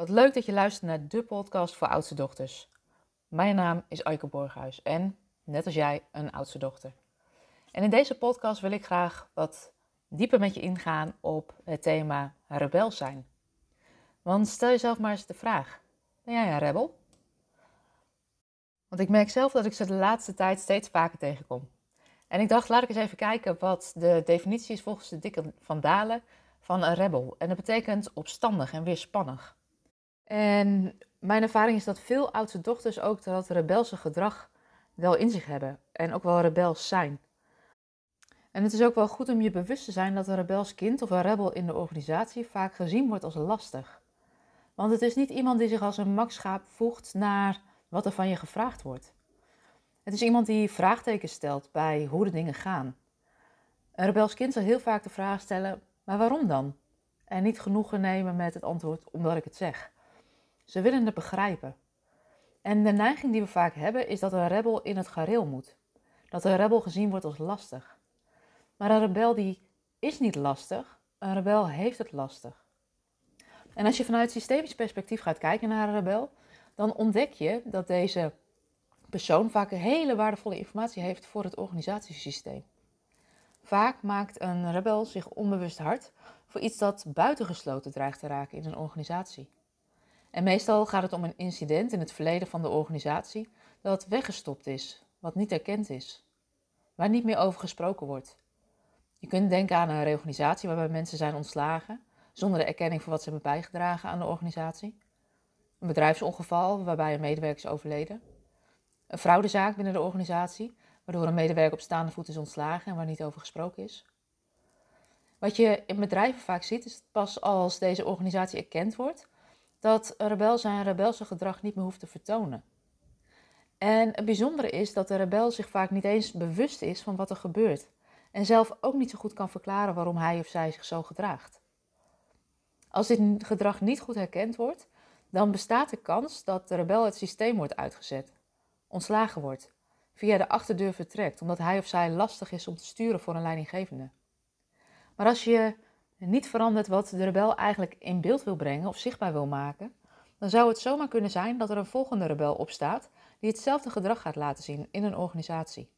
Wat leuk dat je luistert naar de podcast voor oudste dochters. Mijn naam is Aike Borghuis en, net als jij, een oudste dochter. En in deze podcast wil ik graag wat dieper met je ingaan op het thema rebel zijn. Want stel jezelf maar eens de vraag: ben jij een rebel? Want ik merk zelf dat ik ze de laatste tijd steeds vaker tegenkom. En ik dacht, laat ik eens even kijken wat de definitie is volgens de dikke van Dalen van een rebel. En dat betekent opstandig en weerspannig. En mijn ervaring is dat veel oudste dochters ook dat rebelse gedrag wel in zich hebben. En ook wel rebels zijn. En het is ook wel goed om je bewust te zijn dat een rebels kind of een rebel in de organisatie vaak gezien wordt als lastig. Want het is niet iemand die zich als een makschaap voegt naar wat er van je gevraagd wordt. Het is iemand die vraagtekens stelt bij hoe de dingen gaan. Een rebels kind zal heel vaak de vraag stellen: maar waarom dan? En niet genoegen nemen met het antwoord omdat ik het zeg. Ze willen het begrijpen. En de neiging die we vaak hebben is dat een rebel in het gareel moet. Dat een rebel gezien wordt als lastig. Maar een rebel die is niet lastig, een rebel heeft het lastig. En als je vanuit systemisch perspectief gaat kijken naar een rebel, dan ontdek je dat deze persoon vaak hele waardevolle informatie heeft voor het organisatiesysteem. Vaak maakt een rebel zich onbewust hard voor iets dat buitengesloten dreigt te raken in een organisatie. En meestal gaat het om een incident in het verleden van de organisatie dat weggestopt is, wat niet erkend is, waar niet meer over gesproken wordt. Je kunt denken aan een reorganisatie waarbij mensen zijn ontslagen zonder de erkenning voor wat ze hebben bijgedragen aan de organisatie. Een bedrijfsongeval waarbij een medewerker is overleden. Een fraudezaak binnen de organisatie waardoor een medewerker op staande voet is ontslagen en waar niet over gesproken is. Wat je in bedrijven vaak ziet, is pas als deze organisatie erkend wordt, dat rebel zijn rebelse gedrag niet meer hoeft te vertonen. En het bijzondere is dat de rebel zich vaak niet eens bewust is van wat er gebeurt. En zelf ook niet zo goed kan verklaren waarom hij of zij zich zo gedraagt. Als dit gedrag niet goed herkend wordt, dan bestaat de kans dat de rebel het systeem wordt uitgezet, ontslagen wordt, via de achterdeur vertrekt, omdat hij of zij lastig is om te sturen voor een leidinggevende. Maar als je niet verandert wat de rebel eigenlijk in beeld wil brengen of zichtbaar wil maken, dan zou het zomaar kunnen zijn dat er een volgende rebel opstaat die hetzelfde gedrag gaat laten zien in een organisatie.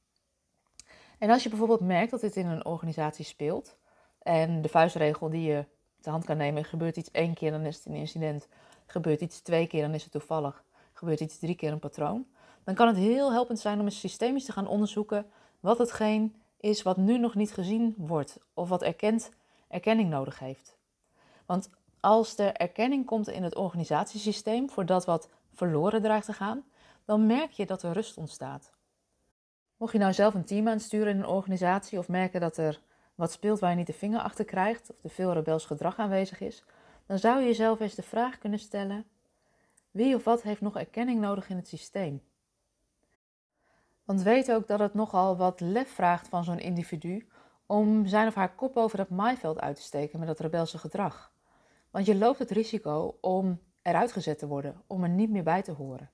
En als je bijvoorbeeld merkt dat dit in een organisatie speelt, en de vuistregel die je te hand kan nemen, gebeurt iets één keer, dan is het een incident, gebeurt iets twee keer, dan is het toevallig, gebeurt iets drie keer een patroon, dan kan het heel helpend zijn om eens systemisch te gaan onderzoeken wat hetgeen is wat nu nog niet gezien wordt of wat erkend, erkenning nodig heeft. Want als er erkenning komt in het organisatiesysteem voor dat wat verloren dreigt te gaan, dan merk je dat er rust ontstaat. Mocht je nou zelf een team aansturen in een organisatie of merken dat er wat speelt waar je niet de vinger achter krijgt of er veel rebels gedrag aanwezig is, dan zou je jezelf eens de vraag kunnen stellen: wie of wat heeft nog erkenning nodig in het systeem? Want weet ook dat het nogal wat lef vraagt van zo'n individu om zijn of haar kop over het maaiveld uit te steken met dat rebelse gedrag. Want je loopt het risico om eruit gezet te worden, om er niet meer bij te horen.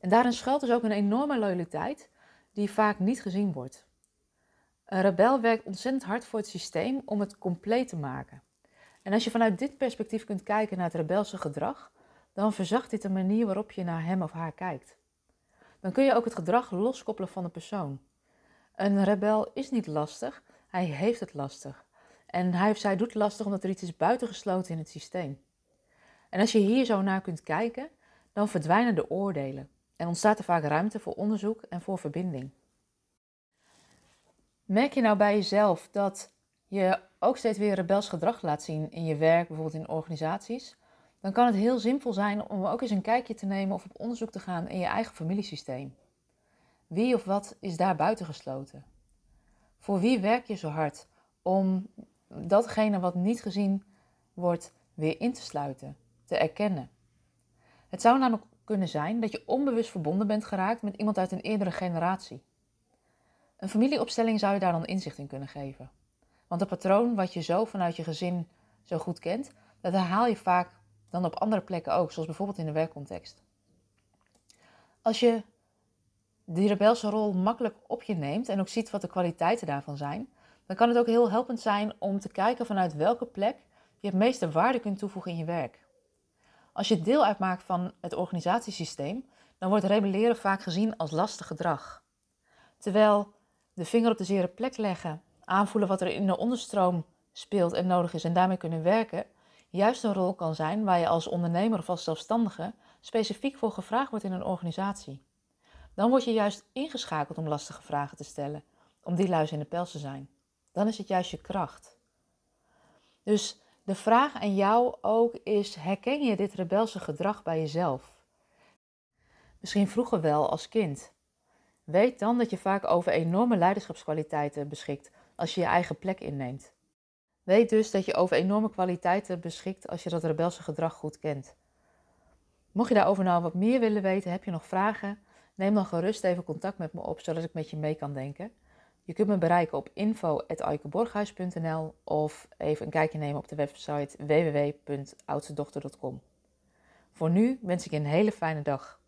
En daarin schuilt dus ook een enorme loyaliteit die vaak niet gezien wordt. Een rebel werkt ontzettend hard voor het systeem om het compleet te maken. En als je vanuit dit perspectief kunt kijken naar het rebelse gedrag, dan verzacht dit de manier waarop je naar hem of haar kijkt dan kun je ook het gedrag loskoppelen van de persoon. Een rebel is niet lastig, hij heeft het lastig. En hij of zij doet lastig omdat er iets is buitengesloten in het systeem. En als je hier zo naar kunt kijken, dan verdwijnen de oordelen en ontstaat er vaak ruimte voor onderzoek en voor verbinding. Merk je nou bij jezelf dat je ook steeds weer rebels gedrag laat zien in je werk, bijvoorbeeld in organisaties? dan kan het heel simpel zijn om ook eens een kijkje te nemen of op onderzoek te gaan in je eigen familiesysteem. Wie of wat is daar buitengesloten? Voor wie werk je zo hard om datgene wat niet gezien wordt weer in te sluiten, te erkennen? Het zou namelijk kunnen zijn dat je onbewust verbonden bent geraakt met iemand uit een eerdere generatie. Een familieopstelling zou je daar dan inzicht in kunnen geven. Want het patroon wat je zo vanuit je gezin zo goed kent, dat herhaal je vaak dan op andere plekken ook, zoals bijvoorbeeld in de werkcontext. Als je die rebelse rol makkelijk op je neemt en ook ziet wat de kwaliteiten daarvan zijn, dan kan het ook heel helpend zijn om te kijken vanuit welke plek je het meeste waarde kunt toevoegen in je werk. Als je deel uitmaakt van het organisatiesysteem, dan wordt rebelleren vaak gezien als lastig gedrag. Terwijl de vinger op de zere plek leggen, aanvoelen wat er in de onderstroom speelt en nodig is en daarmee kunnen werken, juist een rol kan zijn waar je als ondernemer of als zelfstandige specifiek voor gevraagd wordt in een organisatie. Dan word je juist ingeschakeld om lastige vragen te stellen, om die luis in de pels te zijn. Dan is het juist je kracht. Dus de vraag aan jou ook is: herken je dit rebelse gedrag bij jezelf? Misschien vroeger wel als kind. Weet dan dat je vaak over enorme leiderschapskwaliteiten beschikt als je je eigen plek inneemt. Weet dus dat je over enorme kwaliteiten beschikt als je dat rebelse gedrag goed kent. Mocht je daarover nou wat meer willen weten, heb je nog vragen? Neem dan gerust even contact met me op, zodat ik met je mee kan denken. Je kunt me bereiken op info.aikeborghuis.nl of even een kijkje nemen op de website www.oudstedochter.com. Voor nu wens ik je een hele fijne dag.